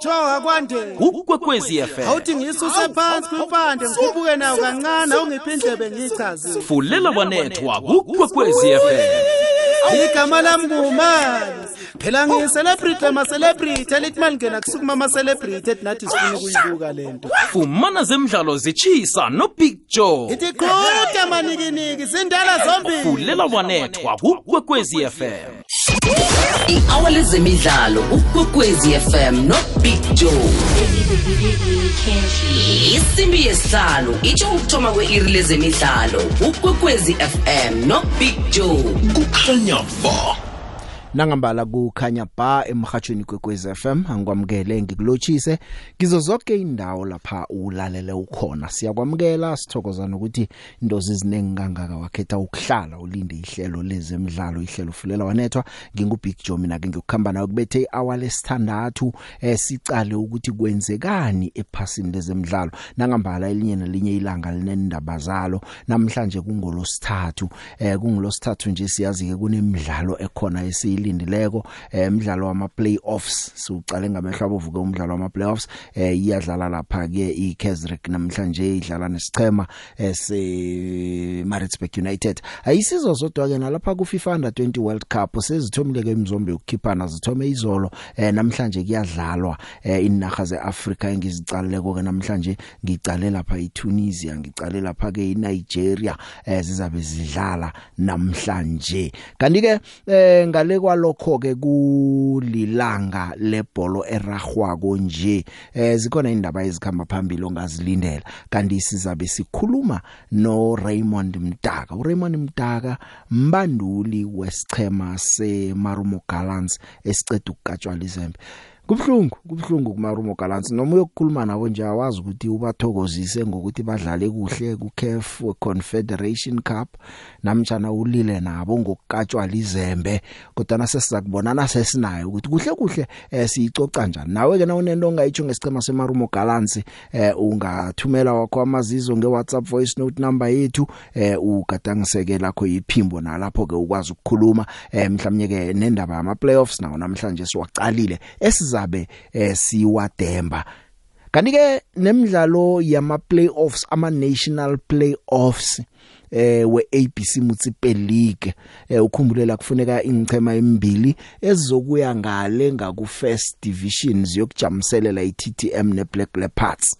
kuthiwa kwande ukwekwezi FM awuthi ngisuse phansi kwimpande ngikhuphuke nawo kancane awungiphi indlebe ngiyichazile fulela wanethwa ukwekwezi FM igama lami ngumali phela ngiyicelebrity ama-celebrity elithi malingena kusukuma ama-celebrity ethi nathi sifuna ukuyibuka le nto fumana zemidlalo zitshisa nobig joe ithi qhuda manikiniki zindala zombili fulela wanethwa kukwekwezi fm i-hour lezemidlalo ukwekwezi fm nobig joe isimbi yesihlalo itsho ukuthoma kwe-iri lezemidlalo ukwekwezi fm nobig joe kukhanya ba nangambala kukhanya ba emhathweni kwekwez FM angikwamukele ngikulochise kizo zonke indawo lapha ulalele ukhona siyakwamukela sithokoza ukuthi indozi izinengi kangaka wakhetha ukuhlala ulinde ihlelo lezemidlalo ihlelo fulela wanethwa ngingubig Joe mina ke ngiyokhamba nawe kubethe ihour lesithandathu eh sicale ukuthi kwenzekani ephasini lezemidlalo nangambala elinye nelinye ilanga linendaba zalo namhlanje kungolosithathu eh kungolosithathu nje siyazi ke kunemidlalo ekhona esile esilindileko emidlalo eh, wama playoffs siuqale ngamehla bovuke umdlalo wama playoffs eh, iyadlala lapha ke iKaizersberg namhlanje idlala nesichema eh, se Maritzburg United ayisizo sodwa ke nalapha ku FIFA Under 20 World Cup sezithomile ke imzombe ukukhiphana zithome izolo namhlanje kuyadlalwa inaga zeAfrica engizicaleleko ke namhlanje ngicale lapha eTunisia ngicale lapha ke eNigeria zizabe zidlala namhlanje kanti ke ngale kwa kwalokho ke kulilanga lebholo eragwa konje eh zikhona indaba ezikhamba phambili ongazilindela kanti sizabe sikhuluma no Raymond Mdaka u Raymond Mdaka mbanduli wesichema se Marumo Gallants esiceda ukukatshwa izembe kubhlungu kubhlungu kumarumo galansi noma uyokukhuluma nabo nje awazi ukuthi ubathokozise ngokuthi badlale kuhle kuCAF Confederation Cup namtjana ulile nabo ngokukatshwa lizembe kodwa nasesiza kubonana sesinayo ukuthi kuhle kuhle eh, siyicoca kanjani nawe ke nawunento ongayicho ngesicema semarumo galansi eh, ungathumela wakho amazizo ngeWhatsApp voice note number yethu eh, ugadangiseke lakho iphimbo nalapho ke ukwazi ukukhuluma eh, mhlawumnye ke nendaba yama playoffs nawo namhlanje siwaqalile esiza esizabe eh, siwademba kanti ke nemidlalo yama playoffs ama national playoffs eh we ABC Municipal League eh ukhumbulela kufuneka ingchema emibili ezizokuya ngale ngaku first divisions yokujamiselela iTTM neBlack Leopards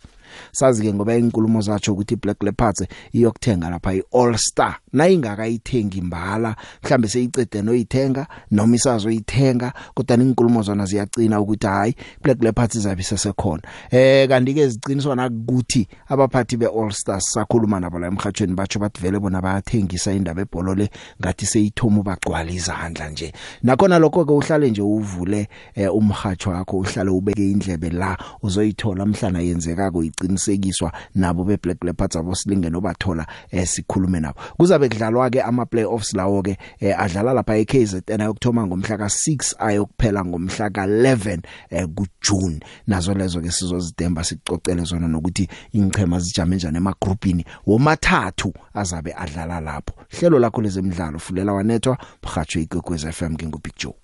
sazi ke ngoba inkulumo zatsho ukuthi iBlack Leopards iyokuthenga lapha iAll Star nayingakayithengi mbala mhlambe seyicede noyithenga noma isazo uyithenga kodwa inkulumo zona ziyacina ukuthi hayi black leopards izabe sesekhona eh kanti ke ziqiniswa nakuthi abaphathi beAll Stars sakhuluma nabo la emhathweni batho bathivele bona bayathengisa indaba ebhola le ngathi seyithoma ubagcwala izandla nje nakona lokho ke uhlale nje uvule eh, umhathwa wakho uhlale ubeke indlebe la uzoyithola mhlana yenzeka kuyiqinisekiswa nabo beBlack Leopards abo silingene obathola eh, sikhulume nabo kuzabe kuzabe kudlalwa ke ama playoffs lawo ke eh, adlala lapha eKZN ayokthoma ngomhla ka6 ayokuphela ngomhla ka11 eh, kuJune nazo lezo ke sizozidemba sicocele zona nokuthi ingchema zijame njani emagrupini womathathu azabe adlala lapho hlelo lakho lezemidlalo fulela wanethwa mhajo ikwekwez FM ngingubig joe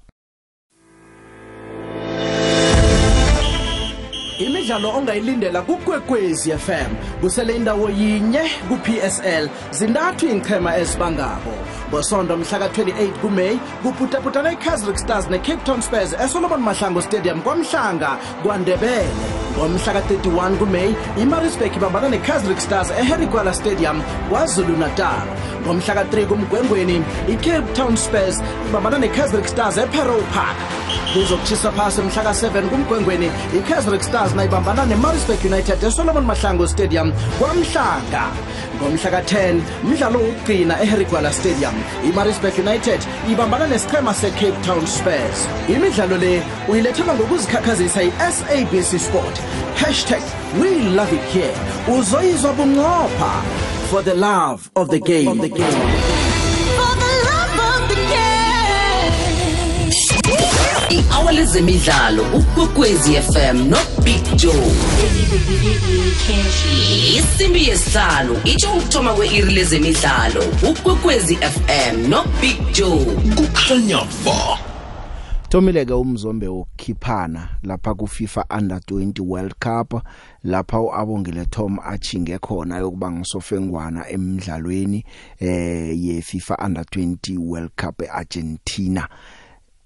imidlalo ongayilindela kukwekwezi FM kusele indawo yinye ku-PSL zintathu iinqhema ezibangako ngosondo mhla ka-28 kumeyi kuputaputana i-kazrik stars ne-cape town spurs esolomon mahlango stadium kwamhlanga kwandebele ngomhla ka-31 kumeyi imarisburg ibambana ne-kazrik stars eherikwala stadium kwazulu-natal ngomhla ka-3 kumgwengweni i-cape town spurs ibambana ne-kazrik stars eperow park kuzokutshisa phasi mhla ka-7 kumgwengweni i-kazrik stars ebambana ne-marisburg united esolomon mahlango stadium kwamhlanga ngomhla ka-10 mdlalo wokugcina eherigwala stadium imarisburg united ibambana nesichema secape town spurs imidlalo le uyilethelwa ngokuzikhakhazisa i-sabc sport hashtag we love it here uzoyizwa bunqopha for the love of the game, of the game. awalezemidlalo ukwekwezi FM no Big Joe isimbi yesihlanu itsho ukuthoma kwe-iri lezemidlalo ukwekwezi FM no Big Joe kukhanya ba Thomileke umzombe ukukhiphana lapha ku FIFA Under 20 World Cup lapha uabongile Tom achinge khona yokuba ngisofengwana emidlalweni eh ye FIFA Under 20 World Cup eArgentina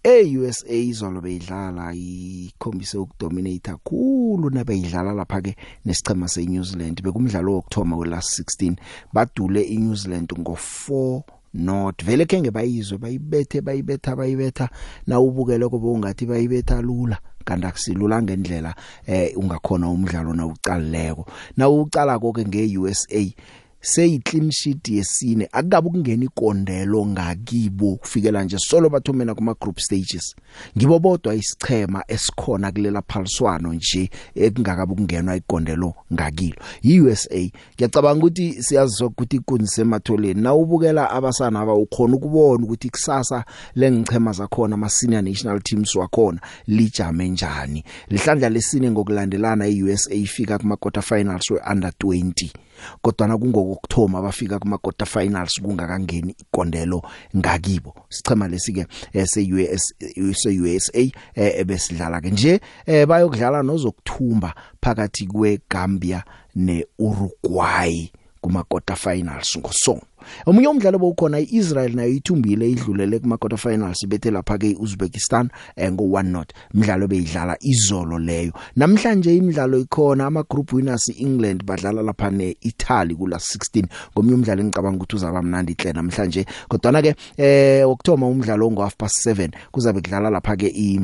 e-USA izolo beyidlala ikhombise ukudominate kakhulu nabeyidlala lapha ke nesicema seNew Zealand bekumdlalo wokthoma welast 16 badule iNew Zealand ngo4 not vele kenge bayizwe bayibethe bayibetha bayibetha na ubukele kube ungathi bayibetha lula kanti akusilula ngendlela eh ungakhona umdlalo na uqalileko na uqala konke ngeUSA seyiclean sheet yesine akukabe ukungena ikondelo ngakibo kufikela nje solo bathumena kuma group stages ngibo bodwa isichema esikhona kulela phaliswano nje ekungakabe ukungenwa ikondelo ngakilo iUSA ngiyacabanga ukuthi siyazizwa ukuthi ikunzi sematholeni na ubukela abasana aba ukhona ukubona ukuthi kusasa lengichema zakhona ama senior national teams wakhona lijame njani lihlandla lesine ngokulandelana iUSA ifika kuma quarter finals we under 20 kodwa na kungokuthoma bafika kuma quarter finals kungakangeni ikondelo ngakibo sichema lesi ke se eh, US se eh, USA eh, ebesidlala ke nje bayokudlala nozokuthumba phakathi kweGambia neUruguay kuma quarter finals ngosonto omunye umdlalo bowukhona iIsrael nayo ithumbile idlulele kuma quarter finals ibethe lapha ke iUzbekistan eh, ngo 1-0 umdlalo beyidlala izolo leyo namhlanje imidlalo ikhona ama group winners iEngland badlala lapha neItaly kula 16 ngomnye umdlalo engicabanga ukuthi uzaba mnandi hle namhlanje kodwa na ke eh wokthoma umdlalo ngo half past 7 kuzabe kudlala lapha ke i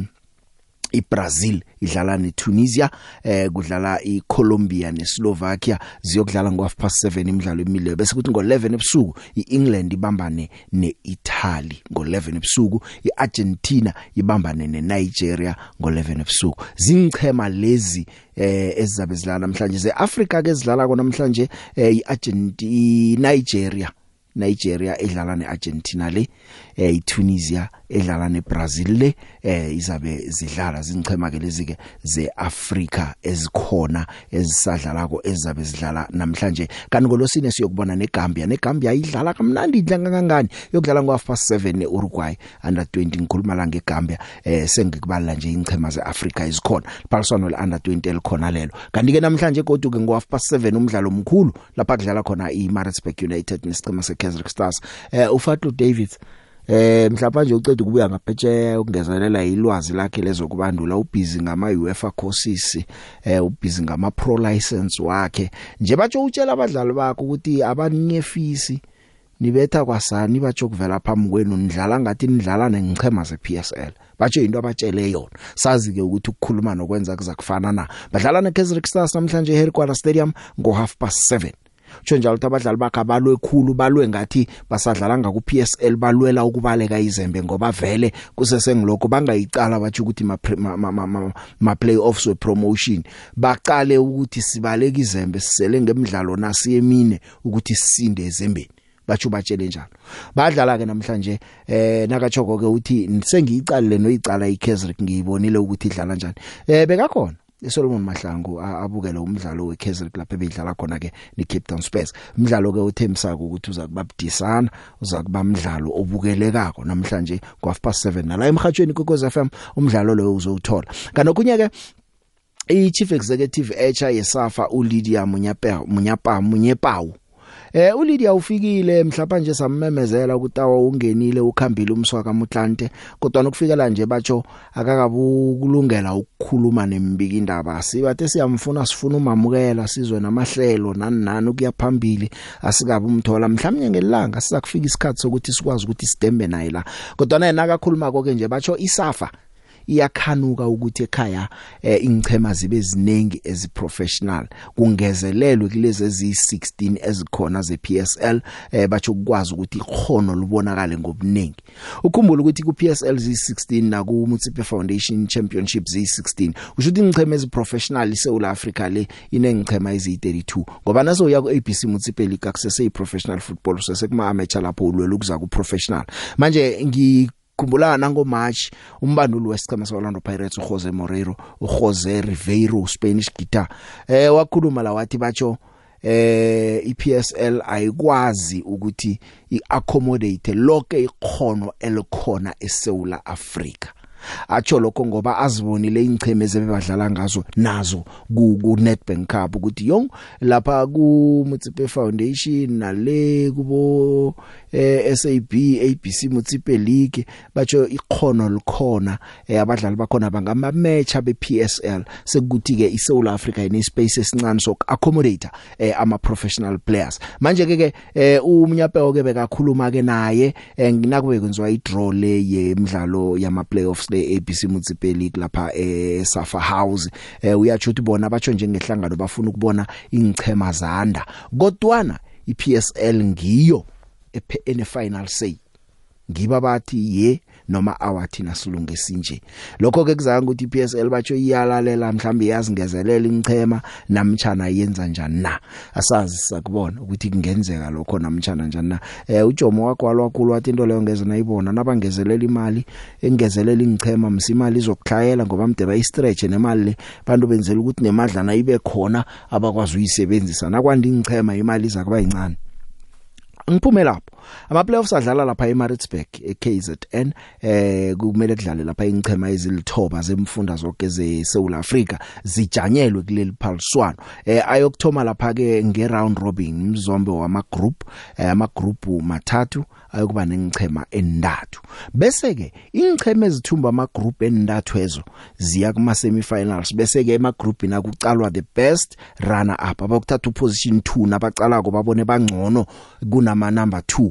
iBrazil idlala neTunisia eh kudlala iColombia neSlovakia ziyokudlala ngo half past 7 imidlalo emile bese kuthi ngo11 ebusuku iEngland ibambane neItaly ngo11 ebusuku iArgentina ibambane neNigeria ngo11 ebusuku zingichema lezi eh ezizabe zilala namhlanje seAfrica ke zidlala kona namhlanje eh iArgentina Nigeria Nigeria idlala neArgentina le eh, iTunisia edlala neBrazil le eh, izabe zidlala zinchema ke lezi ke zeAfrica ezikhona ezisadlalako ezabe zidlala namhlanje kanti ngolosine siyokubona neGambia neGambia idlala kamnandi idlanga kangani yokudlala ngo half past 7 neUruguay under 20 ngikhuluma la ngeGambia eh sengikubalala nje inchema zeAfrica ezikhona phaliswano le under 20 elikhona lelo kanti ke namhlanje godu ke ngo half past 7 umdlalo omkhulu lapha kudlala khona iMaritzburg United nesicema seKaizer Stars eh uFatlu Davids eh mhlawumbe nje uceda ukubuya ngaphetsheya ukungezelela ilwazi lakhe lezokubandula ubhizi ngama UEFA courses eh ubhizi ngama pro license wakhe nje batsho utshela abadlali bakho ukuthi abaninyefisi nibetha kwasani batsho kuvela phambi kwenu nidlala ngathi nidlala nengichema zePSL batsho into abatshele yona sazi ke ukuthi ukukhuluma nokwenza kuza kufana na badlala neKaizer Chiefs namhlanje eHerkwala Stadium ngo half past 7 Kusho njalo ukuthi abadlali bakhe abalwe khulu balwe ngathi basadlala ngaku PSL balwela ukubaleka izembe ngoba vele kusesengiloko bangayicala bathi ukuthi ma ma, ma, ma, ma playoffs we promotion. Baqale ukuthi sibaleka izembe sisele ngemidlalo nasi emine ukuthi sisinde ezembeni. bathu batshele njalo badlala ke namhlanje eh nakachoko ke uthi sengiyicalile noyicala iKaizer ngiyibonile ukuthi idlala kanjani eh bekakhona Solomon Mahlangu abukele umdlalo weKaizer Club ebedlala khona ke neCape Town Spurs umdlalo ke uthemsaka ukuthi uza kuba budisana uza kuba umdlalo obukelekako namhlanje ngo 7 nala emhathweni kokweza FM umdlalo lo uzowuthola kanokunye ke i chief executive echa yesafa uLydia Munyapa Munyapa Munyepawu Eh uLydia ufikile mhlawumbe samemezela ukutawa ungenile ukhambile umswaka uMtlante kodwa nokufikela nje batho akakabukulungela ukukhuluma nembiki indaba sibathe siyamfuna sifuna umamukela sizwe namahlelo nani nani ukuyaphambili asikabe umthola mhlawumnye ngelanga sizakufika isikhathi sokuthi sikwazi ukuthi sidembe naye la kodwa naye nakakhuluma konke nje batho isafa iyakhanuka ukuthi ekhaya eh, ingchema zibe eziningi eziprofessional kungezelelwe kulezi eziyi16 ezikhona zePSL eh, bacho ukwazi ukuthi ikhono libonakale ngobuningi ukhumbula ukuthi kuPSL zi16 naku Mutsipe Foundation Championship zi16 kusho ukuthi ingchema eziprofessional eSouth Africa le inengchema ezi32 ngoba naso uya ku ABC Mutsipe League akusese iprofessional football sase kuma amateur lapho ulwela ukuza ku professional manje ngi khumbulana nango March umbanduli wesicema seOrlando Pirates uJose Moreiro uJose Ribeiro Spanish guitar eh wakhuluma la wathi batho eh iPSL ayikwazi ukuthi iaaccommodate lonke ikhono elikhona eSouth Africa acho lokho ngoba azibonile ingcheme ezebadlala ngazo nazo ku, ku Nedbank Cup ukuthi yong lapha ku Mutsipe Foundation nale kubo eh, SAB ABC Mutsipe League bacho ikhono likhona eh, abadlali bakhona bangama match abe PSL sekuthi ke iSouth Africa ine space esincane sok accommodate eh, ama professional players manje ke ke eh, umnyapheko ke bekakhuluma ke naye eh, nginakube kwenziwa i draw le yemidlalo yama playoffs be ABC Municipality lapha eSafa eh, House eh uyachuthi bona abatsho njengehlangano bafuna ukubona ingchema zanda kodwana iPSL ngiyo ene final say ngiba bathi ye noma hour thina silunge sinje lokho ke kuzanga ukuthi iPSL batho iyalalela mhlambe yazingezelela imchema namtchana yenza njani na asazi sakubona ukuthi kungenzeka lokho namtchana njani na eh uJomo wagwalwa kakhulu wathi into leyo ngeze nayibona nabangezelela imali engezelela ingchema msimali izokhlanyela ngoba mdeba istretch nemali le bantu benzela ukuthi nemadlana ibe khona abakwazi uyisebenzisa nakwandi ingchema imali iza kuba incane ngiphume lapho amaplayoffs adlala lapha eMaritzburg eKZN eh kumele kudlale lapha ingchema ezilithoba zemfunda zonke zeSouth Africa zijanyelwe kuleli phaliswano eh ayokthoma lapha ke ngeround robin mzombe wama group eh, ama group mathathu ayokuba nengchema endathu bese ke ingchema ezithumba ama group endathu ezo ziya kuma semifinals bese ke ema group ina kucalwa the best runner up abakuthatha uposition 2 nabacalako babone bangcono kunama number 2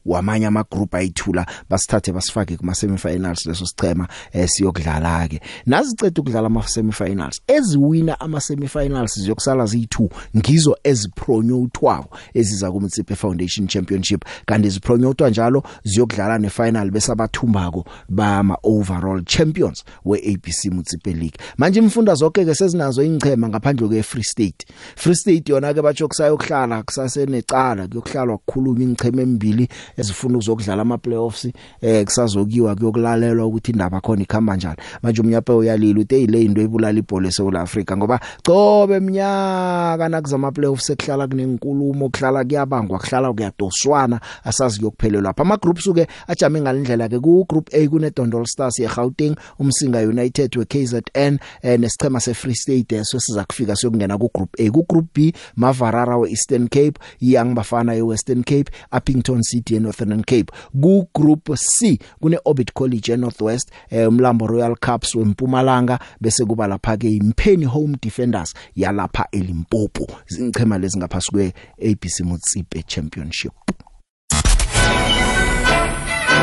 wamanye ama group ayithula basithathe basifake kuma semifinals leso sichema eh, siyokudlala ke naziceda ukudlala ama semifinals eziwina ama semifinals ziyokusala zi2 ngizo ezipronyotwako eziza kumtsipe foundation championship kanti zipronyotwa njalo ziyokudlala nefinal bese abathumbako bama overall champions weABC Mutsipe League manje imfunda zonke ke sezinazo ingchema ngaphandle kweFree State Free State yona ke bajokusayo ukhlala kusase necala kuyokhlalwa kukhulunywa ingchema emibili ezifuna ukuzokudlala ama playoffs eh kusazokuyiwa kuyokulalelwa ukuthi indaba khona ikhamba kanjani manje umnyapo uyalila uthe ile into ebulala ibhola eSouth Africa ngoba cobe eminyaka nakuzama playoffs ekuhlala kunenkulumo okuhlala kuyabangwa kuhlala kuyadoswana asazi yokuphelelwa lapha ama groups ke ajame ngalendlela ke ku group A kune Dondol Stars yeGauteng umsinga United weKZN eh, nesichema seFree State eso eh, siza kufika siyokungena ku group A ku group B Mavarara weEastern Cape Young Bafana yeWestern Cape Upington City eNorthern Cape ku group C kune Orbit College eNorthwest eh, umlambo Royal Cups weMpumalanga bese kuba lapha ke impheni Home Defenders yalapha eLimpopo zingchema lezi ngaphasukwe ABC Motsipe Championship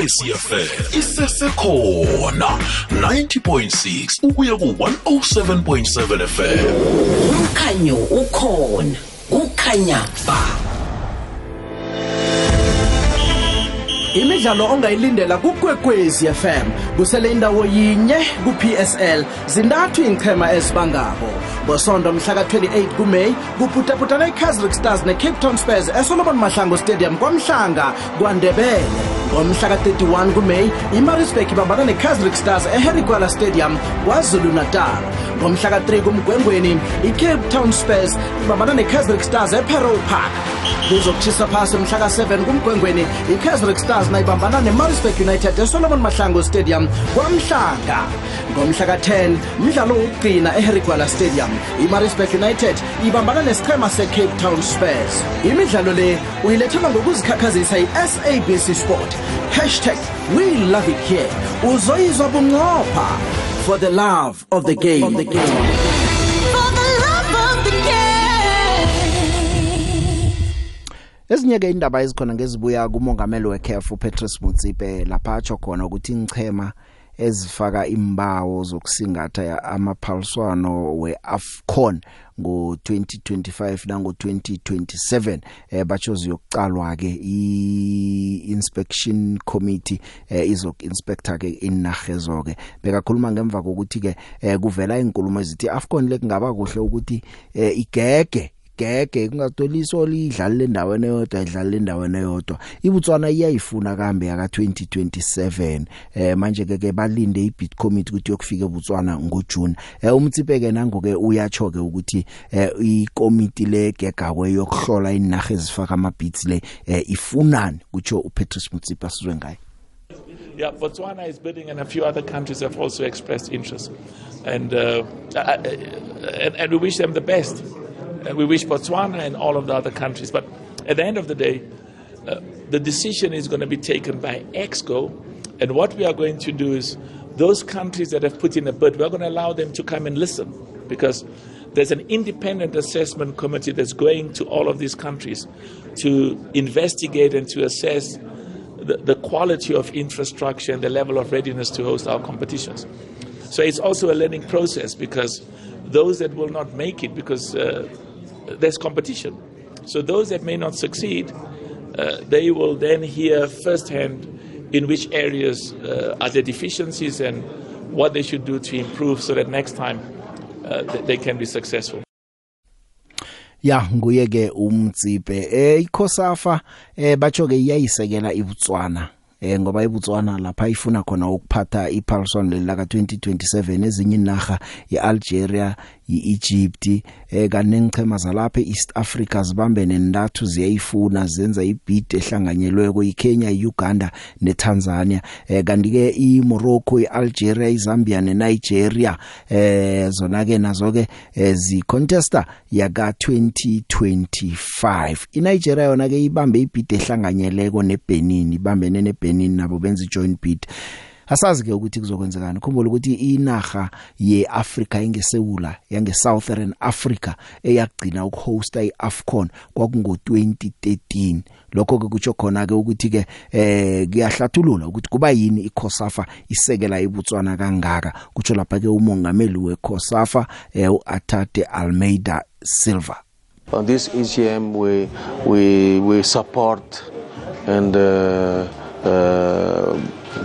ikwekwezi fm isesekhona 90.6 ukuya ku-107.7 fm umkhanyo ukhona kukhanya ba imidlalo ongayilindela kukwekwezi fm kusele indawo yinye ku-psl zintathu iinchema ezibangabo ngosondo mhlaka-28 kumeyi kuphuthaphutana i-kazrik stars ne-cape town spurs esolomon mahlango stadium kwamhlanga kwandebele ngomhlaka-31 kumeyi imarisburg ibambana nekazrik stars eherikwala stadium kwazulu-natal ngomhlaka-3 kumgwengweni icape town spurs ibambana nekazrik stars eperow park kuzokutshisa phasi mhlaka-7 kumgwengweni ikazrik stars nayibambana nemarisburg united esolomon mahlango stadium kwamhlanga ngomhlaka-10 mdlalo wokugcina eherikwala stadium imarisburg united ibambana nesichema secape town spurs imidlalo le uyilethelwa ngokuzikhakhazisa i-sabc sport Hashtag we love it here. Uzoizwa bunqopha for the love of the game. For the love of the game. Ezinyeke indaba ezikhona ngezibuya kumongameli weCAF uPatrice Mutsipe lapha acho khona ukuthi inchema ezifaka imbawo zokusingatha amaphaliswano weAfcon ngo2025 nango2027 eh bachozi yokucalwa ke iinspection committee eh, izokinspector ke inahezo ke bekakhuluma ngemva kokuthi ke eh, kuvela inkulumo ezithi Afcon lekungaba kuhle ukuthi eh, igege sigege kungatolisa olidlalile endaweni eyodwa idlalile endaweni eyodwa iBotswana iyayifuna kambe yaka 2027 eh manje ke ke balinde iBit Committee ukuthi yokufika eBotswana ngoJune eh umtsipeke nango ke uyatsho ke ukuthi eh ikomiti legegakwe yokuhlola inaga ezifaka amabits le eh, ifunani kutsho uPetrus Mutsipa sizwe ngayo Yeah, Botswana is bidding, and a few other countries have also expressed interest, and uh, and, and we wish them the best. Uh, we wish Botswana and all of the other countries. But at the end of the day, uh, the decision is going to be taken by EXCO. And what we are going to do is those countries that have put in a bid, we're going to allow them to come and listen because there's an independent assessment committee that's going to all of these countries to investigate and to assess the, the quality of infrastructure and the level of readiness to host our competitions. So it's also a learning process because those that will not make it because uh, there's competition. So those that may not succeed, uh, they will then hear firsthand in which areas uh, are the deficiencies and what they should do to improve so that next time uh, they can be successful. ya nguye ke umtsipe eh ikhosafa eh bacho ke iyayisekela iBotswana eh ngoba iBotswana lapha ifuna khona ukuphatha iPulson lelaka 2027 ezinye inaga iAlgeria iEgypt eh kanengichema zalapha eEast Africa zibambene ndathu ziyayifuna zenza ibid ehlanganyelwe kuyiKenya iUganda neTanzania eh kanti ke iMorocco iAlgeria iZambia neNigeria eh zona ke nazo ke eh, zicontesta yaka 2025 iNigeria yona ke ibambe ibid ehlanganyeleko neBenin ibambene neBenin nabo benza ijoint bid asazi ke ukuthi kuzokwenzekani khumbula ukuthi inaga yeAfrica engesewula yange Southern Africa eyagcina ukuhosta iAfcon kwakungo 2013 lokho ke kutsho khona ke ukuthi ke eh kuyahlathulula ukuthi kuba yini iCOSAFA isekela iBotswana kangaka kutsho lapha ke umongameli weCOSAFA eh uAtate Almeida Silva on this ECM we we we support and uh, uh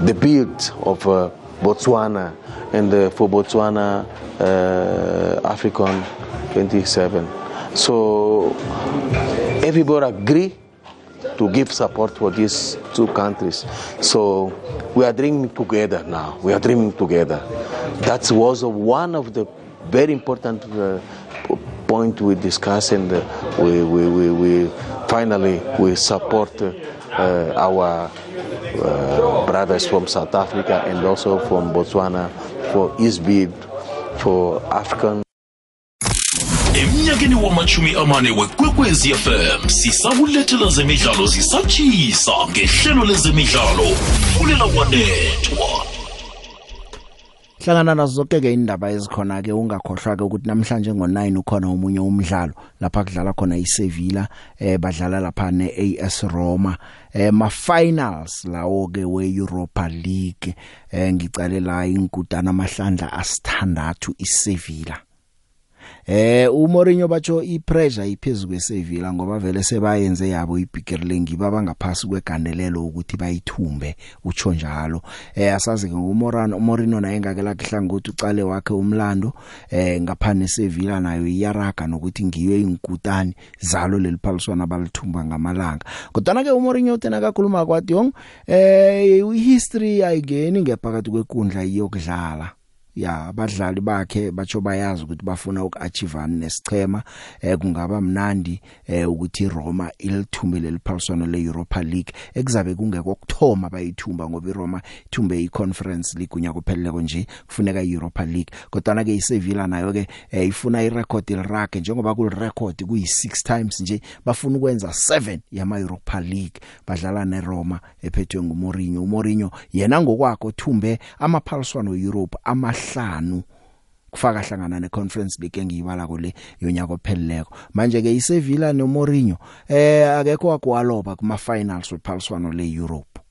the build of uh, Botswana and uh, for Botswana uh, African 27. So everybody agree to give support for these two countries. So we are dreaming together now. We are dreaming together. That was one of the very important uh, point we discussed and uh, we, we, we, we, finally we support uh, our uh, brothers from South Africa and also from Botswana, for ISBID, for African. emnyakeni wamashumi amane wekwekwezi fm sisakulethela zemidlalo zisatshisa ngehlelo lezemidlalo fulela kwanethwa hlangana nazo zonke-ke indaba ezikhona-ke ungakhohlwa-ke ukuthi namhlanje ngo-9 ukhona omunye umdlalo lapha kudlala khona isevilla um eh, badlala lapha ne-as roma eh ma finals lawo ke we Europa League eh ngicale la inkutana amahlandla asithandathu iSevilla eh uMourinho batho ipressure iphezulu kweSevilla ngoba vele sebayenze yabo ibigger league babangaphasi kweganelelo ukuthi bayithumbe utsho njalo eh asazi ke uMorano uMourinho naye ngakelakhe hlangothi ucale wakhe umlando eh ngaphane Sevilla nayo iyaraga nokuthi ngiyo inkutani zalo leliphaliswana balithumba ngamalanga kodwa ke uMourinho utena kakhuluma kwaDiong eh history ayigeni ngephakathi kwekundla iyokudlala ya abadlali bakhe batsho bayazi ukuthi bafuna ukuachievani nesichema eh kungaba mnandi eh ukuthi Roma ilithumile liphaliswana le Europa League ekuzabe kungekho ukuthoma bayithumba ngoba iRoma ithumbe iConference League unya kupheleleko nje kufuneka iEuropa League kodwa na ke iSevilla nayo ke eh, ifuna irecord ilirage njengoba kulirecord kuyi6 times nje bafuna ukwenza 7 yama Europa League badlala neRoma ephethwe nguMourinho uMourinho yena ngokwakhe uthumbe amaphaliswano eEurope ama kahlanu kufaka hlangana neconference league engiyibala kule yonyaka opheleleko manje ke iSevilla noMourinho eh akekho wakwaloba kuma finals wephaliswano leEurope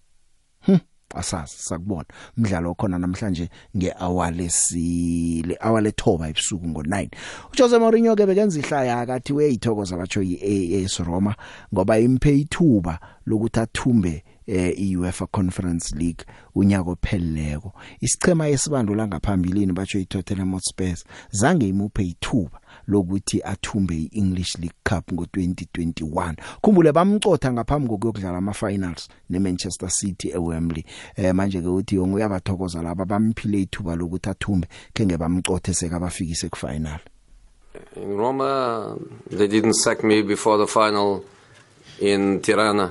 hm asazi sakubona umdlalo okhona namhlanje ngeawalesi leawale thoba ebusuku ngo9 uJose Mourinho ke bekenza ihlaya akathi uyayithokoza bacho yiAS Roma ngoba imphe ithuba lokuthathume eh iUEFA Conference League unyaka opheleleko isichema esibandula ngaphambilini batsho iTottenham Hotspur zange imuphe ithuba lokuthi athumbe iEnglish League Cup ngo2021 khumbule bamcotha ngaphambi kokuyodlala amafinals neManchester City eWembley eh manje ke uthi yonke uyabathokoza laba bamphile ithuba lokuthi athumbe kenge bamcothe sekabafikise kufinal in Roma they didn't sack me before the final in Tirana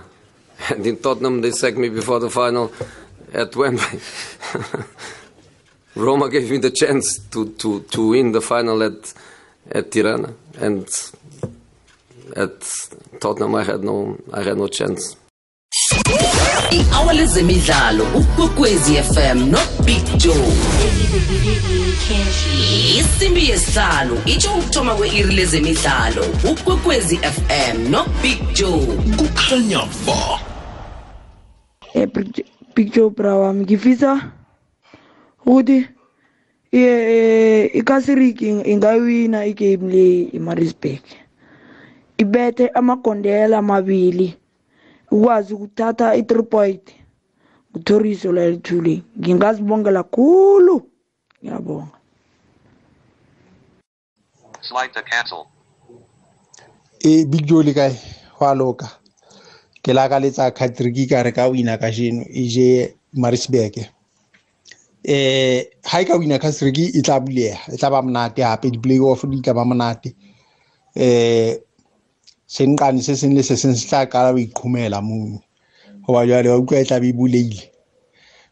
And in Tottenham, they sacked me before the final at Wembley. Roma gave me the chance to, to, to win the final at, at Tirana. And at Tottenham, I had no, I had no chance. i-hour lezemidlalo ukwekwezi fm nobig joe isimbi yesihlalo itsho ukuthoma kwe-iri lezemidlalo ukwekwezi fm nobig joe kukhanya ba Pictobra wami ngifisa ukuthi iCasiric ingawina igame le eMaritzburg ibethe amagondelo amabili ukwazi ukuthatha i-three point nguthoriso lalithule ngingazibongela khulu ngiyabonga Slide to cancel. Eh, Big Joe le kae? Ho a loka. ke lakaletsa khatriki ka re ka wina ka jeno e je marisberg eh ha e ka wina khatriki e tla bulega e tla ba monate hape di-playoff di tla ba monate eh senqane se seng le se seng se tla qala ho iqhumela mono goba jale wa utlwa e tla be e buleile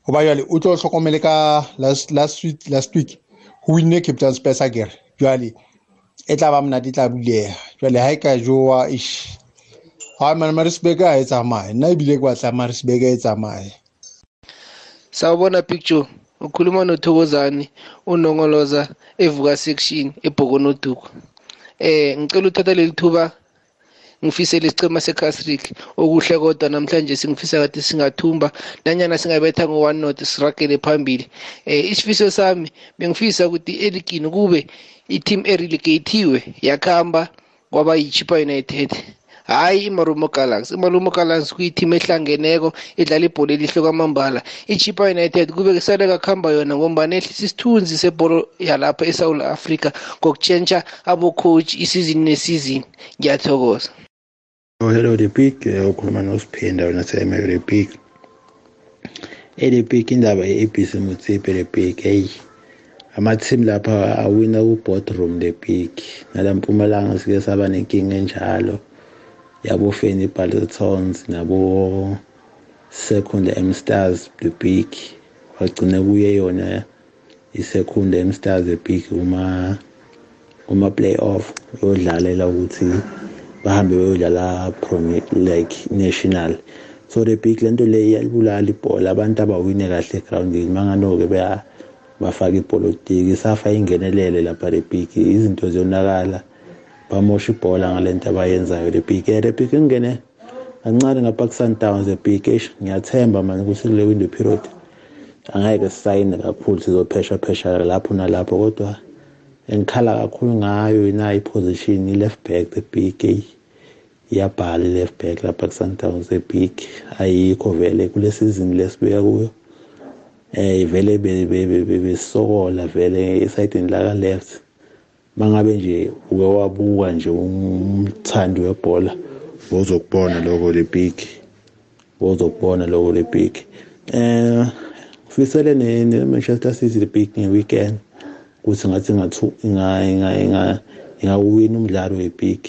goba jale o tlo tlhokomele ka last week go winne cape town spesa kere jale e tla ba monate e tla bulega jale ha e ka jowa ish Hayi man mare sebeka ha e tsamaye nna ebile kwa tla mare sebeka e tsamaye sawubona picture ukhuluma nothokozani unongoloza evuka section ebhokonoduku eh ngicela uthatha leli thuba ngifisele isicema secastric okuhle kodwa namhlanje singifisa kade singathumba nanyana singabetha ngo-1 not sirakele phambili um isifiso sami bengifisa ukuthi eligini kube i-team erelegathiwe yakuhamba kwaba yi-chipa united hhayi imarumo galaxy imarumo galaxy kuyithimu ehlangeneko edlala ibhola elihle kwamambala i-chipa united kube saleka kuhamba yona ngombana ehlisa isithunzi sebholo yalapha esouth africa ngokutshentsha abocoach isizini nesizini ngiyathokoza Oh, hello the pig ukhuluma eh, noSiphinda wena seyamelo the pig ele pig eh, indaba ye-abc mutsipe le pig eyi amathimu lapha awina ku-boardroom le pig nala mpumalanga sike saba nenkinga enjalo yabo-Fanny Bartleton's nabo Secunda M Stars the Big wagcina kuye yona iSecunda M Stars the Big uma kuma playoff yodlalela ukuthi bahambe beyodlala Premier League National so the big lento le iyalibulala ibhola abantu abawine kahle egroundini manganoke beya bafaka ipolitiki safa ingenelele lapha the big izinto ziyonakala bamosha ibhola ngalento abayenzayo le PK le PK ngene kancane ngapha ku-sundowns le PK ngiyathemba manje ukuthi le window period angeke sisayine kakhulu sizophesha phesha lapho nalapho kodwa engikhala kakhulu ngayo ina i-position i-left back the PK iyabhala i-left back lapha ku-sundowns le PK ayikho vele kule season lesibeka kuyo eh vele besokola vele esayidini laka left mangabe nje uke wabuka nje umthandi webhola bozokubona lokho lebig bozokubona lokho lebig eh ufisele ne Manchester City lebig ngeweekend ukuthi ngathi ngathu inga inga inga ingawina umdlalo webig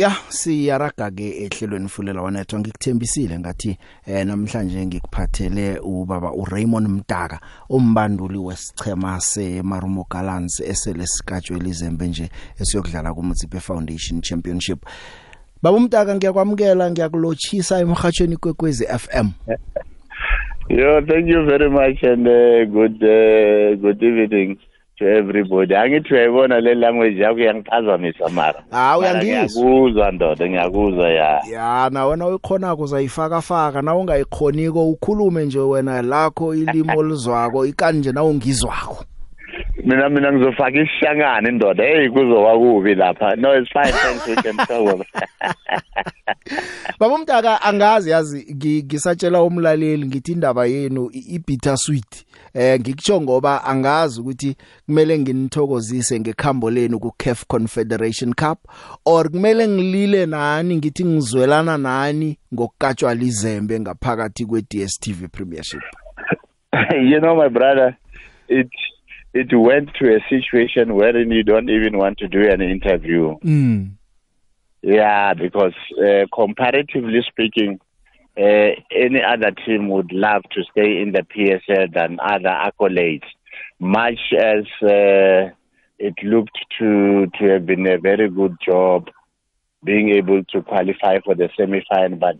ya siyaraga ke ehlelweni fulela wanethu ngikuthembisile ngathi eh namhlanje ngikuphathele ubaba uRaymond Mdaka umbanduli wesichema seMarumo Gallants eselesikatshe elizembe nje esiyokudlala kuMutsipe Foundation Championship Baba Mdaka ngiyakwamukela ngiyakulochisa emhathweni kwekwezi FM Yo thank you very much and uh, good uh, good evening to everybody angithi uyayibona le language yakho iyangiphazamisa mara ha uyangizwa ndoda ngiyakuzwa ya ya na wena uyikhonako uzayifakafaka na ungayikhoniko ukhulume nje wena lakho ilimo lizwako ikanje na ungizwako mina mina ngizofaka isihlangane indoda hey kuzoba kubi lapha no it's fine thanks we can talk baba umntaka angazi yazi ngisatshela umlaleli ngithi indaba yenu i-bitter sweet eh ngikutsho ngoba angazi ukuthi kumele nginithokozise ngekhambo lenu ku CAF Confederation Cup or kumele ngilile nani ngithi ngizwelana nani ngokukatshwa lizembe ngaphakathi kwe DStv Premiership you know my brother it it went to a situation wherein you don't even want to do an interview mm. yeah because uh, comparatively speaking uh, any other team would love to stay in the PSL than other accolades, much as uh, it looked to to have been a very good job being able to qualify for the semi-final. But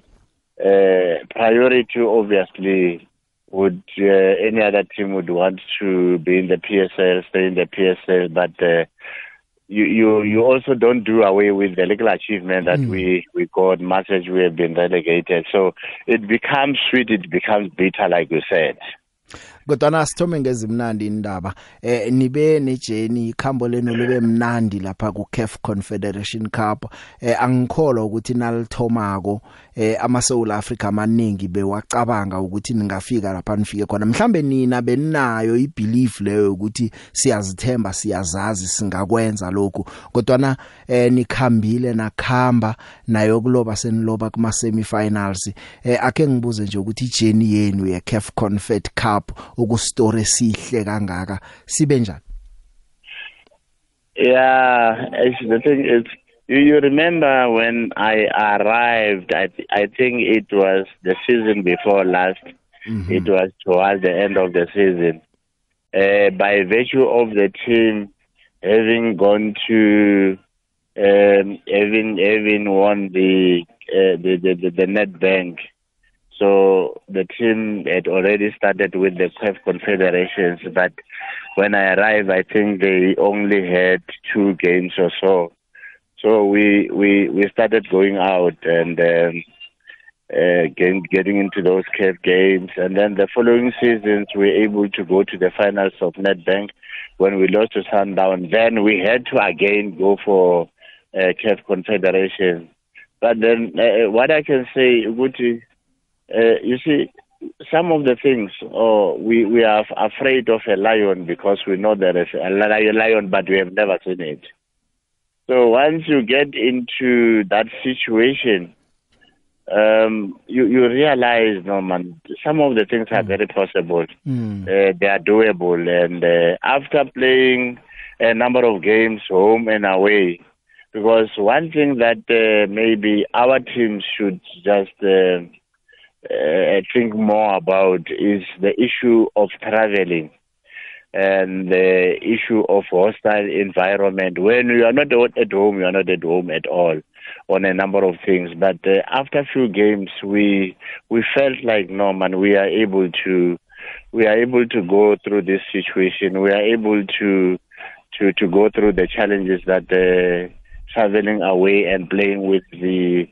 uh, priority, obviously, would uh, any other team would want to be in the PSL, stay in the PSL, but. Uh, you, you you also don't do away with the legal achievement that mm. we we got much as we have been relegated. So it becomes sweet, it becomes bitter, like you said. kodwa nasithome ngezimnandi indaba eh nibe nejeni ikhambo leno libe mnandi lapha ku CAF Confederation Cup eh angikholwa ukuthi nalithomako eh ama South Africa amaningi bewacabanga ukuthi ningafika lapha nifike khona mhlambe nina benayo ibelief leyo ukuthi siyazithemba siyazazi singakwenza lokhu kodwa na eh nikhambile nakhamba nayo kuloba seniloba kuma semi finals eh ake ngibuze nje ukuthi ijeni yenu ye CAF Confed Cup okustore sihle kangaka sibe njani yeah actually the thing is you, you remember when i arrived i th i think it was the season before last mm -hmm. it was towards the end of the season uh, by virtue of the team having gone to um, having having won the, uh, the the the, the net bank So the team had already started with the CAF confederations, but when I arrived, I think they only had two games or so. So we we we started going out and um, uh, getting, getting into those CAF games, and then the following seasons we were able to go to the finals of NetBank. When we lost to Sundown, then we had to again go for uh, CAF confederation. But then uh, what I can say, Uguti, Uh, you see, some of the things, oh, we, we are afraid of a lion because we know there is a lion, but we have never seen it. So once you get into that situation, um, you, you realize, no man, some of the things are hmm. very possible. Mm. Uh, they are doable. And uh, after playing a number of games home and away, because one thing that uh, maybe our team should just. Uh, uh, think more about is the issue of traveling and the issue of hostile environment when you are not at home you are not at home at all on a number of things but uh, after few games we we felt like Norman we are able to we are able to go through this situation we are able to to to go through the challenges that uh, traveling away and playing with the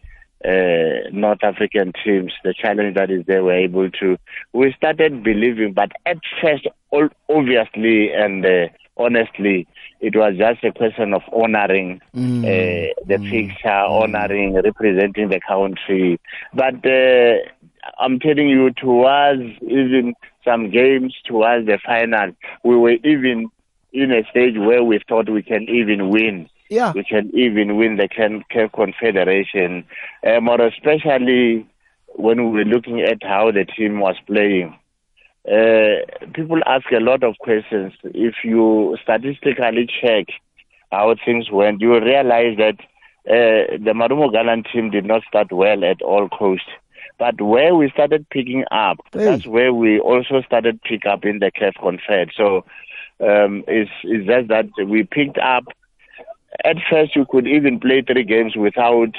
uh, North African teams, the challenge that is there, we're able to. We started believing, but at first, all, obviously and uh, honestly, it was just a question of honoring mm. uh, the mm. picture, mm. honoring, mm. representing the country. But uh, I'm telling you, towards even some games, towards the final, we were even in a stage where we thought we can even win. yeah. we can even win the Care Confederation, uh, more especially when we were looking at how the team was playing. Uh, people ask a lot of questions. If you statistically check how things went, you realize that uh, the Marumo Galan team did not start well at all coast. But where we started picking up, hey. that's where we also started pick up in the CAF Confed. So um, it's, it's just that we picked up At first, you could even play three games without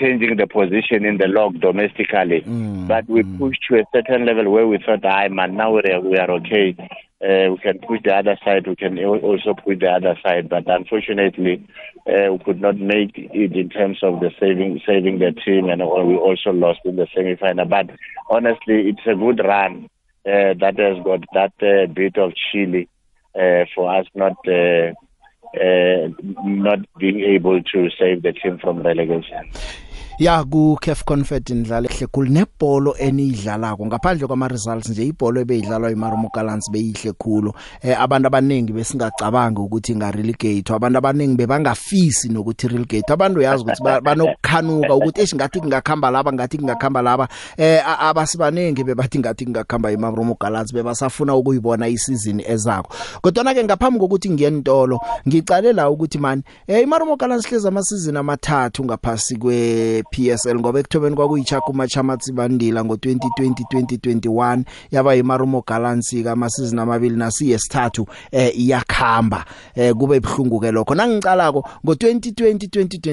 changing the position in the log domestically. Mm. But we mm. pushed to a certain level where we thought, "I man, now we are, we are okay. Uh, we can push the other side. We can also push the other side." But unfortunately, uh, we could not make it in terms of the saving saving the team, and we also lost in the semi-final. But honestly, it's a good run uh, that has got that uh, bit of chili uh, for us not uh, uh, not being able to save the team from relegation. ya ku CAF Confed indlala ehle khulu nebhola enidlalako ngaphandle kwama results nje ibhola ebeyidlalwa yiMarumo Gallants beyihle khulu eh abantu abaningi besingacabanga ukuthi inga relegate abantu abaningi bebangafisi nokuthi relegate abantu uyazi ukuthi banokukhanuka ukuthi esingathi kungakhamba laba ngathi kungakhamba laba eh abasibanenge bebathi ngathi kungakhamba iMarumo Gallants bebasafuna ukuyibona isizini ezakho kodwa ke ngaphambi kokuthi ngiyentolo ngicale la ukuthi man eh iMarumo Gallants hleza amasizini amathathu ngaphasi kwe yePSL ngoba ekuthomeni kwakuyitshaka uMachamatsi Bandila ngo2020 2021 yaba yimarumo galansi ka masizini amabili nasi yesithathu eh iyakhamba eh kube ebhlungu ke lokho nangicalako ngo2020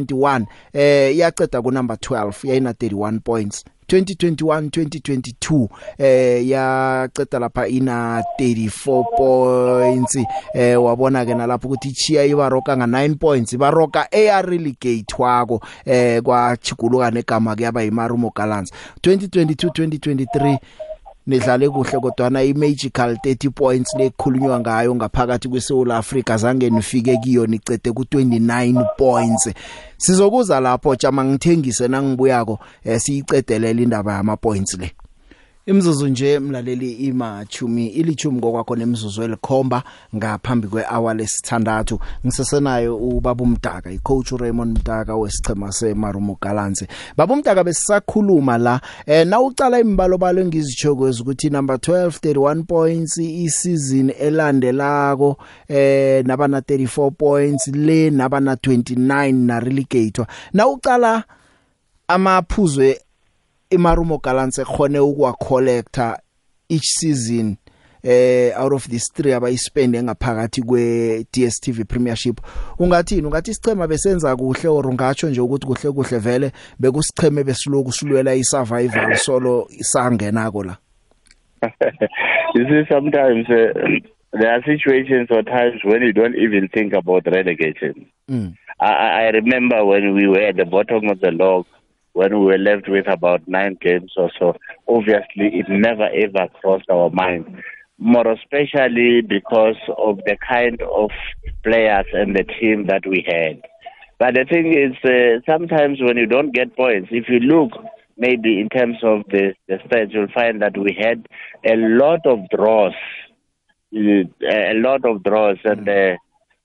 2021 eh iyaqeda ku number 12 yayina 31 points 2021 2022 eh yaceda lapha ina 34 points eh wabona ke nalapho ukuthi Chia ibaroka nga 9 points baroka AR relegate wako eh kwachikuluka negama ke yaba yimarumo Gallants 2022 2023 nidlale kuhle kodwa na imagical 30 points lekhulunywa ngayo ngaphakathi kweSouth Africa zange nifike kiyo nicede ku29 points sizokuza lapho jama ngithengise nangibuyako eh, siyicedelela indaba yama points le Imzuzu nje mlaleli imachumi ilichumi ngokwakho nemizuzu elikhomba ngaphambi kwehour lesithandathu ngisesenayo ubaba umdaka icoach Raymond Mdaka wesichema seMarumo Gallants baba umdaka besisakhuluma la eh nawucala imbalo balo engizijokweza ukuthi number 12 31 points isizini elandelako eh nabana 34 points le nabana 29 na relegatewa nawucala amaphuzu imarumo galants ekhone ukwa collector each season eh out of these 3 abayispend engaphakathi kwe DStv Premiership ungathini ungathi sichema besenza kuhle or ungatsho nje ukuthi kuhle kuhle vele bekusicheme besiloku silwela isurvival solo sangenako la you see sometimes uh, there are situations or times when you don't even think about relegation mm. I, I remember when we were at the bottom of the log when we were left with about nine games or so, obviously it never ever crossed our mind. More especially because of the kind of players and the team that we had. But the thing is, uh, sometimes when you don't get points, if you look maybe in terms of the, the stats, you'll find that we had a lot of draws, mm, a lot of draws, and uh,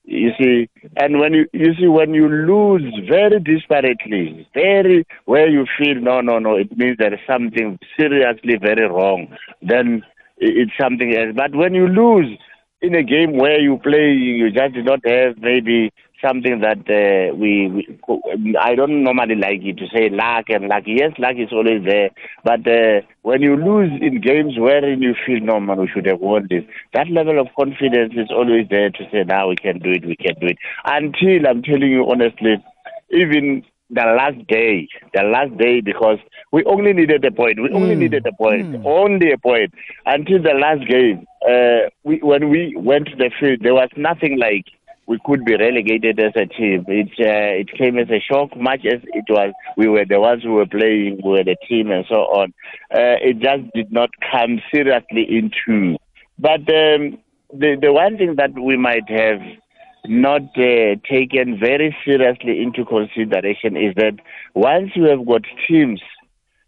You see, and when you you see when you lose very disparately, very where you feel no no no, it means there is something seriously very wrong. Then it's something else. But when you lose in a game where you play, you just do not have maybe something that uh, we, we, I don't normally like it to say luck and luck. Yes, luck is always there, but uh, when you lose in games wherein you feel normal, we should have won this. That level of confidence is always there to say now we can do it, we can do it. Until I'm telling you honestly, even the last day, the last day, because we only needed a point. We only mm. needed a point, mm. only a point until the last game. Uh, we, when we went to the field, there was nothing like we could be relegated as a team. It uh, it came as a shock, much as it was. We were the ones who were playing, we were the team, and so on. Uh, it just did not come seriously into. But um, the the one thing that we might have not uh, taken very seriously into consideration is that once you have got teams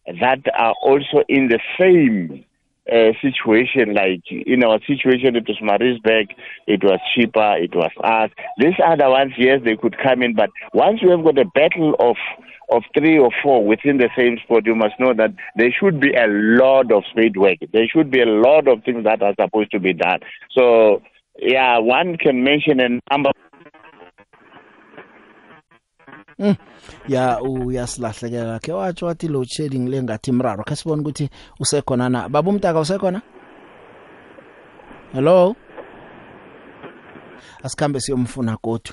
that are also in the same uh, situation, like in our situation, it was Marisbeck, it was cheaper, it was us. These other ones, yes, they could come in, but once you have got a battle of of three or four within the same sport, you must know that there should be a lot of speed work. There should be a lot of things that are supposed to be done. So Yeah, one can mention a number Mm. ya uyasilahlekela ke watsho wathi load shedding lengathi mraro ke sibone ukuthi usekhona na baba umntaka usekhona hello asikhambe siyomfuna godu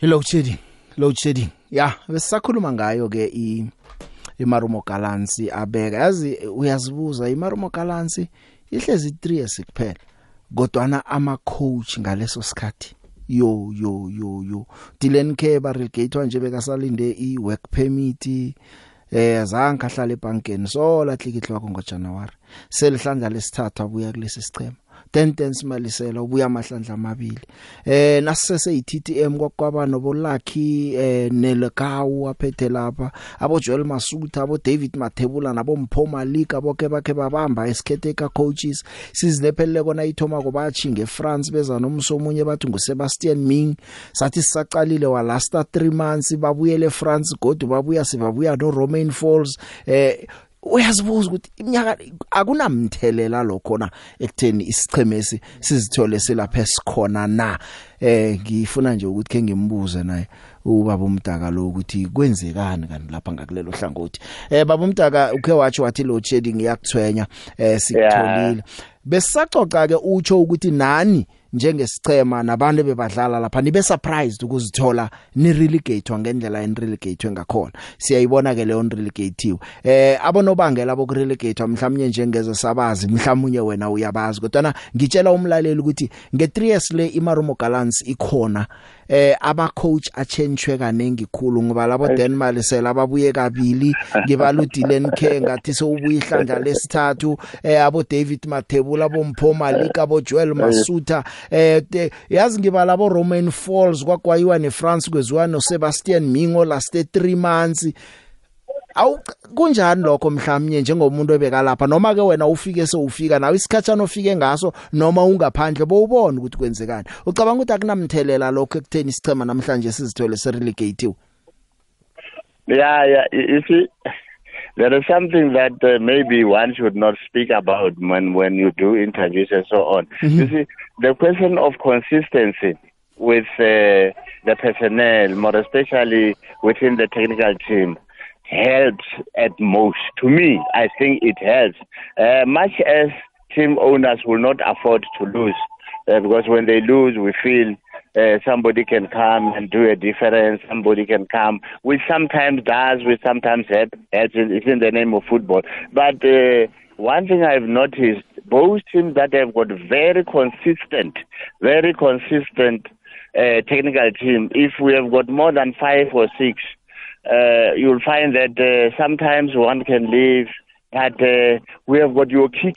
load shedding load shedding ya besisakhuluma ngayo ke i imarumo galansi abeka yazi uyazibuza imarumo galansi ihlezi 3 esikuphela kodwana ama coach ngaleso sikhathi yo yo yo yo Dylan K barelegatewa nje bekasalinde i work permit eh azange ahlale ebankeni so lahle ikhihlwa ngo January selihlandla lesithathu abuya kulesi sichema Tentance Malisela ubuya amahlandla amabili eh nasise yiTTM kwakwaba nobo Lucky eh Nelgawu aphethe lapha abo Joel Masuta abo David Mathebula nabo Mphoma League aboke bakhe babamba eskhetheka coaches sizilephelile kona ithoma kubathi ngeFrance beza nomsomunye bathi nguSebastian Ming sathi sisaqalile wa last 3 months babuyele France godu babuya sibabuya no Romain Falls eh uyazibuza ukuthi iminyaka akunamthelela lokho na ekutheni isichemesi sizithole selapha esikhona na eh ngifuna nje ukuthi ke ngimbuze naye ubaba umdaka lo ukuthi kwenzekani kanti lapha ngakulelo hlangothi eh baba umdaka ukhe wathi wathi load shedding iyakuthwenya eh sikutholile yeah. besacoca ke utsho ukuthi nani njengesichema nabantu bebadlala lapha nibe surprised ukuzithola ni relegatewa ngendlela en relegatewe ngakhona siyayibona ke leyo relegatewe eh abonobangela bokurelegatewa mhlawumnye njengeze sabazi mhlawumnye wena uyabazi kodwa na ngitshela umlaleli ukuthi nge3 years le imarumo gallants ikhona eh aba coach achentshwe kanengi khulu ngoba labo Denmark sela babuye kabili ngibaludilen K ngathi sewubuya ihlandla lesithathu eh abo David Mathebula bomphoma lika bo Joel Masuta eh yazi ngibala bo Roman Falls kwakwayiwa neFrance kweziwa no Sebastian Mingo last 3 months awu kunjani lokho mhlawumnye njengomuntu obeka lapha noma ke wena ufike sewufika nawe isikhatshana ofike ngaso noma ungaphandle bowubona ukuthi kwenzekani ucabanga ukuthi akunamthelela lokho ekutheni sichema namhlanje sizithole serelegated ya ya isi There is something that uh, maybe one should not speak about when, when you do interviews and so on. Mm-hmm. You see, the question of consistency with uh, the personnel, more especially within the technical team, helps at most. To me, I think it helps. Uh, much as team owners will not afford to lose, uh, because when they lose, we feel uh, somebody can come and do a difference. Somebody can come, which sometimes does, which sometimes happens. It's in the name of football. But uh, one thing I've noticed, both teams that have got very consistent, very consistent uh, technical team. If we have got more than five or six, uh, you'll find that uh, sometimes one can leave. But uh, we have got your key,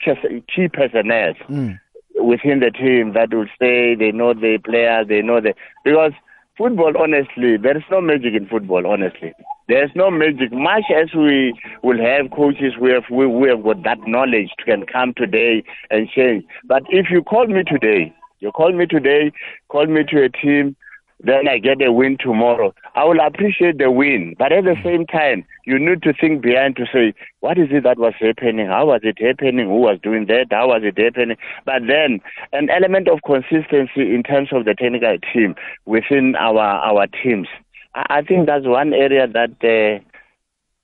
key personnel. Mm within the team that will stay. They know the players. They know the because football. Honestly, there is no magic in football. Honestly, there is no magic. Much as we will have coaches, we have we, we have got that knowledge can come today and change. But if you call me today, you call me today, call me to a team then I get a win tomorrow. I will appreciate the win, but at the mm. same time, you need to think behind to say, what is it that was happening? How was it happening? Who was doing that? How was it happening? But then, an element of consistency in terms of the technical team within our our teams. I, I think that's one area that uh,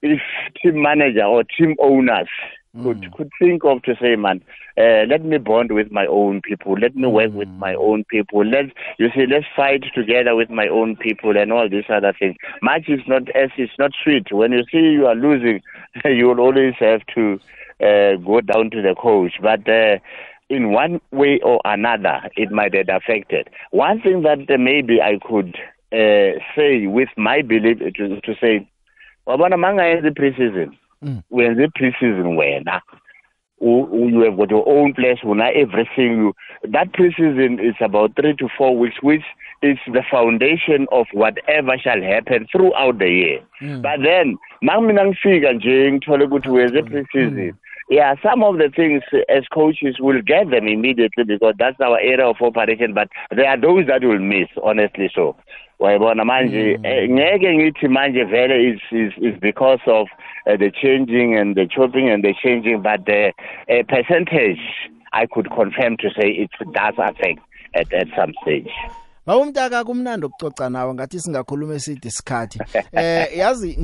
if team manager or team owners Mm. could mm. could think of to say, man, uh, let me bond with my own people, let me work mm. with my mm. own people, let you see, let's fight together with my own people and all these other things. Much is not as it's not sweet. When you see you are losing, you will always have to uh, go down to the coach, but. Uh, in one way or another, it might get affected. One thing that uh, maybe I could uh, say with my belief to, to say, Wabana Manga is the preseason. uyenza mm. i-pre-season wena you have got your own place una everything you that pre-season is about three to four weeks which is the foundation of whatever shall happen throughout the year mm. but then makumina ngifika nje ngithole ukuthi wenze mm. pre-season yeah, some of the things as coaches will get them immediately because that's our area of operation, but there are those that will miss, honestly. So wayibona manje hmm. eh, ngeke ngithi manje vele is because of uh, the changing and the chopping and the changing but the uh, percentage i could confirm to say it does affect at at some stage Bawumntaka kumnandi ukucoca nawe ngathi singakhuluma esithi isikhathi. Eh yazi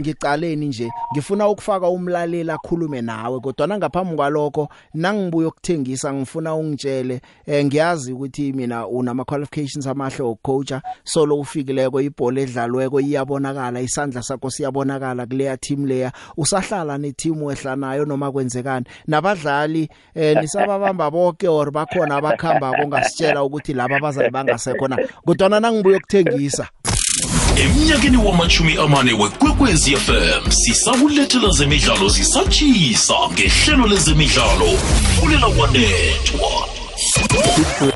ngicaleni nje ngifuna ukufaka umlaleli akhulume nawe kodwa ngaphambi kwalokho nangibuya ukuthengisa ngifuna ungitshele eh ngiyazi ukuthi mina unama qualifications amahle okucoacha solo ufikileko ibhola edlalweko iyabonakala isandla sakho siyabonakala kuleya team leya usahlala ne team wehlanayo noma kwenzekani nabadlali eh nisababamba bonke or bakhona abakhamba kongasitshela ukuthi laba bazali bangase khona kodwana nangibuye ukuthengisa emnyakeni wamashumi amane wekwekwezi fm sisakulethela zemidlalo zisatshisa ngehlelo lezemidlalo fulela kwanethwa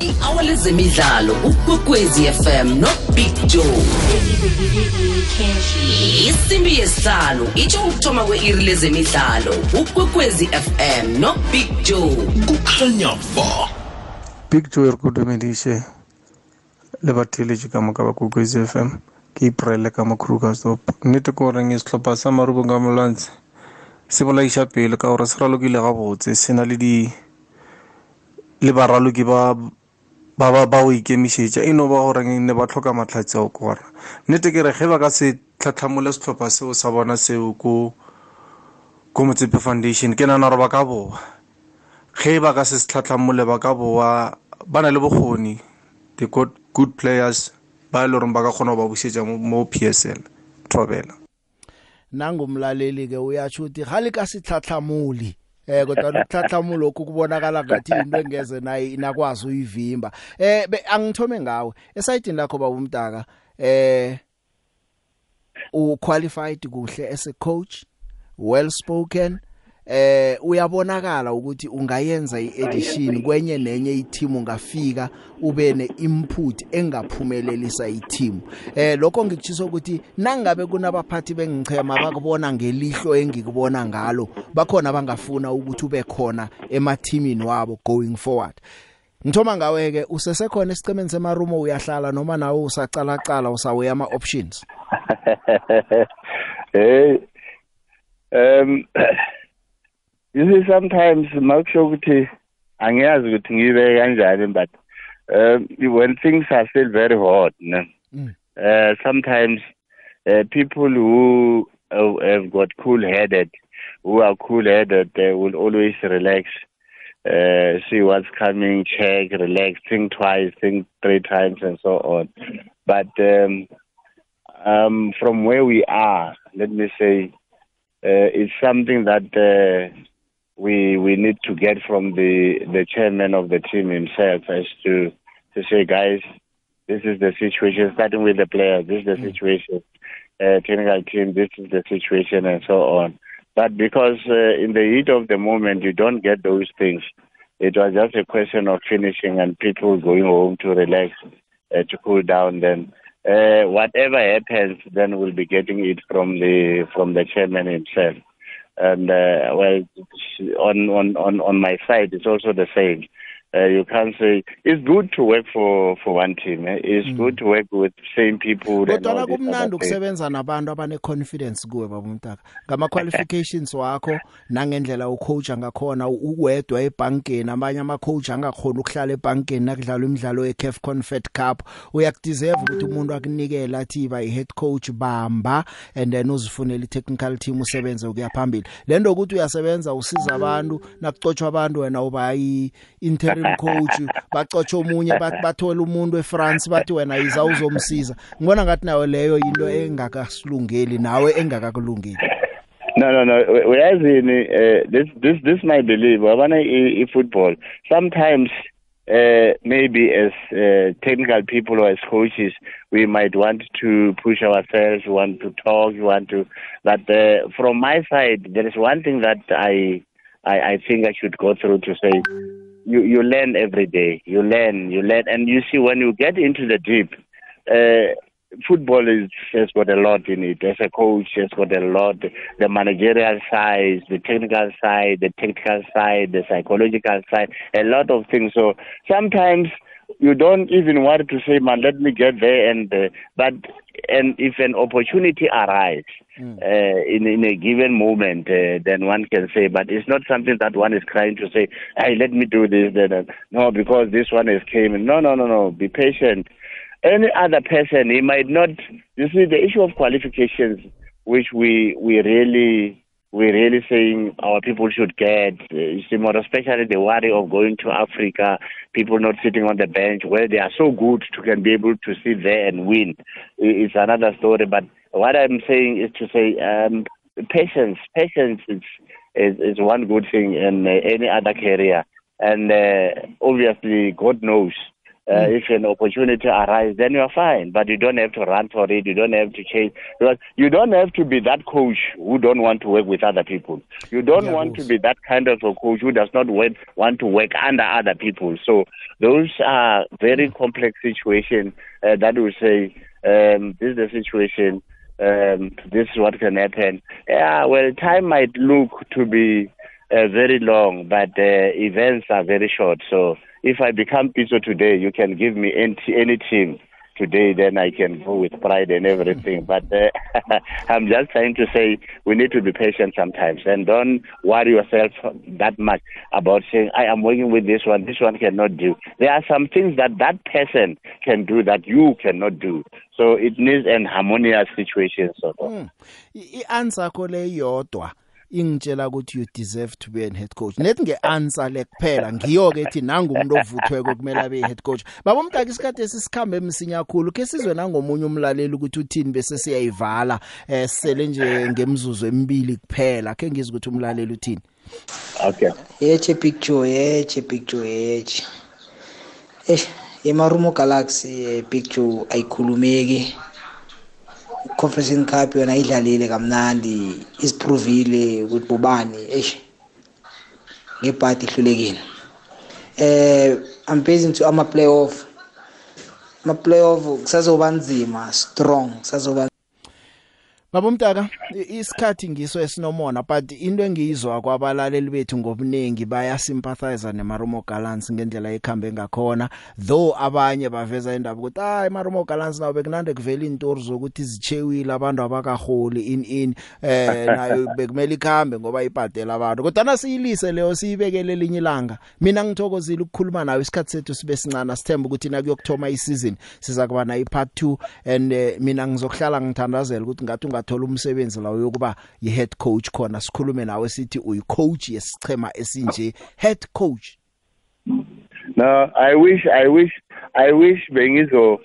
i-awa lezemidlalo ukwekwezi fm nobig joe isimbi yesihlanu itsho ukuthoma kwe-iri lezemidlalo ukwekwezi fm nobig joe kukhanya ba big joe erikodomendiishe le batheletši ka moka ba kokos fm ke iprele ka mokrukastop nnete ke goreng setlhopha sa marubo ka molwantshe se bolaiša pele ka gore se ralokile gabotse se na le di le baraloki ba ba ba o ikemišetša e no ba goreng ne ba tlhoka matlhatsi ao kora nnete ke re ge ba ka se tlhatlhamole setlhopha seo sa bona seo ko ko motsepe foundation ke nana gore ba ka boa ge ba ka se se tlhatlhamole ba ka boa ba na le bokgoni they got good players ba le rong ba ka gona ba busetsa mo PSL thobela nangumlaleli ke uyatsho uthi ga le ka setlhatlhamoli eh kodwa ukuhlahlamulo lokhu kubonakala ngathi into engeze naye inakwazi uyivimba eh angithome ngawe esayidini lakho baba umntaka eh u qualified kuhle as a coach well spoken eh uyabonakala ukuthi ungayenza iedition kwenye nenye iteam ungafika ube neinput engaphumelelisa iteam eh lokho ngikuchisa ukuthi nangabe kunabaphathi bengichema bakubona ngelihlo engikubona ngalo bakhona bangafuna ukuthi ube khona emathimini wabo going forward Ngithoma ngawe ke usesekhona esicemeni semarumo uyahlala noma nawe usacala cala usawe ama options Hey um you see sometimes makusho ukuthi angiyazi ukuthi ngiyibeke kanjani but um uh, when things are still very hot ne mm. uh, sometimes uh, people who uh, have got cool headed who are cool headed they will always relax uh, see what's coming check relax think twice think three times and so on but um um from where we are let me say uh, it's something that uh, we we need to get from the the chairman of the team himself as to to say guys this is the situation starting with the players this is the mm. situation uh, technical team this is the situation and so on but because uh, in the heat of the moment you don't get those things it was just a question of finishing and people going home to relax uh, to cool down then uh, whatever happens then we'll be getting it from the from the chairman himself and uh, well on on on on my side it's also the same Uh, you can't say it's good to work for for one team. Eh? It's mm. good to work with same people. Kodwa kumnandi ukusebenza nabantu abane confidence kuwe babumntaka. Ngama qualifications wakho nangendlela ucoach angakhona uwedwa ebankeni abanye ama coach angakhona ukuhlala ebankeni nakudlalwa imidlalo yeCAF Confed Cup. Uyakudeserve ukuthi umuntu akunikele athi ba head coach bamba and then uzifunele technical team usebenze ukuya phambili. Lento ukuthi uyasebenza usiza abantu nakucotshwa abantu wena uba yi i-interim coach bacotshe omunye bathola umuntu eFrance bathi wena yiza uzomsiza ngibona ngathi nayo leyo into engakasilungeli nawe engakakulungeli No no no uyazi ni uh, this this this my belief abana i football sometimes uh, maybe as uh, technical people or as coaches, we might want to push ourselves, want to talk, want to. But uh, from my side, there is one thing that I, I, I think I should go through to say you you learn every day. You learn, you learn, and you see when you get into the deep. Uh, football is has got a lot in it. As a coach, has got a lot. The managerial side, the technical side, the technical side, the psychological side, a lot of things. So sometimes you don't even want to say, "Man, let me get there." And uh, but and if an opportunity arises mm. uh, in, in a given moment, uh, then one can say, but it's not something that one is trying to say, hey, let me do this, then, uh, no, because this one has came. No, no, no, no, be patient. Any other person, he might not, you see, the issue of qualifications, which we, we really we're really saying our people should get uh, eh, similar, especially the worry of going to Africa, people not sitting on the bench where they are so good to can be able to sit there and win. It's another story. But what I'm saying is to say um, patience, patience is, is, is one good thing in uh, any other career. And uh, obviously, God knows Uh, mm. If an opportunity arises, then you are fine. But you don't have to run for it. You don't have to change. Because you don't have to be that coach who don't want to work with other people. You don't yeah, want to be that kind of a coach who does not want to work under other people. So those are very hmm. complex situations uh, that will say um, this is the situation. Um, this is what can happen. Yeah, well, time might look to be uh, very long, but uh, events are very short. So if I become Piso today, you can give me any, any team today, then I can go with pride and everything. But uh, I'm just trying to say we need to be patient sometimes and don't worry yourself that much about saying, I am working with this one, this one cannot do. There are some things that that person can do that you cannot do. So it needs an harmonious situation. Sort of. Mm. I-answer yakho leyodwa. ingitshela ukuthi you deserve to be an head coach nethi ngeanswer le kuphela ngiyo ke ethi nanga umuntu ovuthweko kumele abe head coach baba umdaki isikade sisikhamba emsinya kakhulu ke sizwe nangomunye umlaleli ukuthi uthini bese siyayivala eh sele nje ngemzuzu emibili kuphela ke ngizwe ukuthi umlaleli uthini okay yeche picture yeche picture yeche eh emarumo galaxy picture ayikhulumeki i-conference cup yona idlalile kamnandi isipruvile ukuthi bobani eish ngebhadi ihlulekile eh i'm basing to ama playoff ama playoff kusazoba nzima strong kusazoba Babumtaka isikhathi ngiso esinomona but into engiyizwa kwabalaleli bethu ngobuningi bayasympathize nemarumo galants ngendlela ekhambe ngakhona though abanye baveza indaba ukuthi hayi marumo galants nawo bekunande kuvela intori zokuthi zichewile abantu abakaholi in in eh nayo bekumele ikhambe ngoba ibhadela abantu kodwa nasiyilise leyo siyibekele linye ilanga mina ngithokozile ukukhuluma nawe isikhathi sethu sibe sincane sithemba ukuthi nakuyokuthoma isizini siza kuba na ipart 2 and uh, mina ngizokuhlala ngithandazela ukuthi ngathi ungathola umsebenzi lawo yokuba yihead coach khona sikhulume nawe sithi uyicoach yesichema esinje head coach no i wish i wish i wish bengizo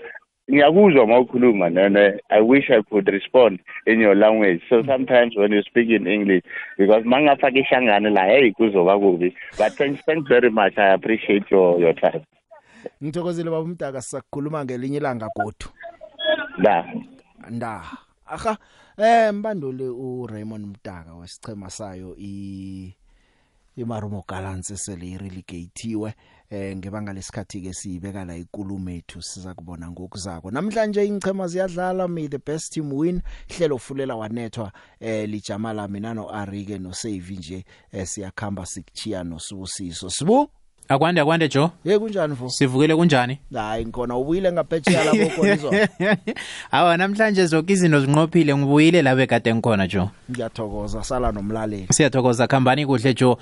ngiyakuzwa mawukhuluma nene i wish i could respond in your language so sometimes when you speak in english because mangafaka ishangane la hey kuzoba kubi but thanks thanks very much i appreciate your your time ngithokozile baba umdaka sisakhuluma ngelinye ilanga godu da nda aha Eh mbandule uRaymond Mtaka wesichema sayo i imarumo galantsi sele irelegateiwe eh ngebanga lesikhathi ke siyibeka la ikulumo ethu siza kubona ngokuzako namhlanje ingchema ziyadlala may the best team win hlelo fulela wanethwa eh lijamala mina no Arike no Save nje eh, siyakhamba sikuchiya nosubusiso sibu akwande akwande jo hey kunjani mfo sivukile kunjani hayi ngikhona ubuyile ngaphetsheya lapho khona izolo hawa namhlanje zonke izinto zinqophile ngibuyile labe kade ngikhona jo ngiyathokoza sala nomlaleli siyathokoza khambani kuhle jo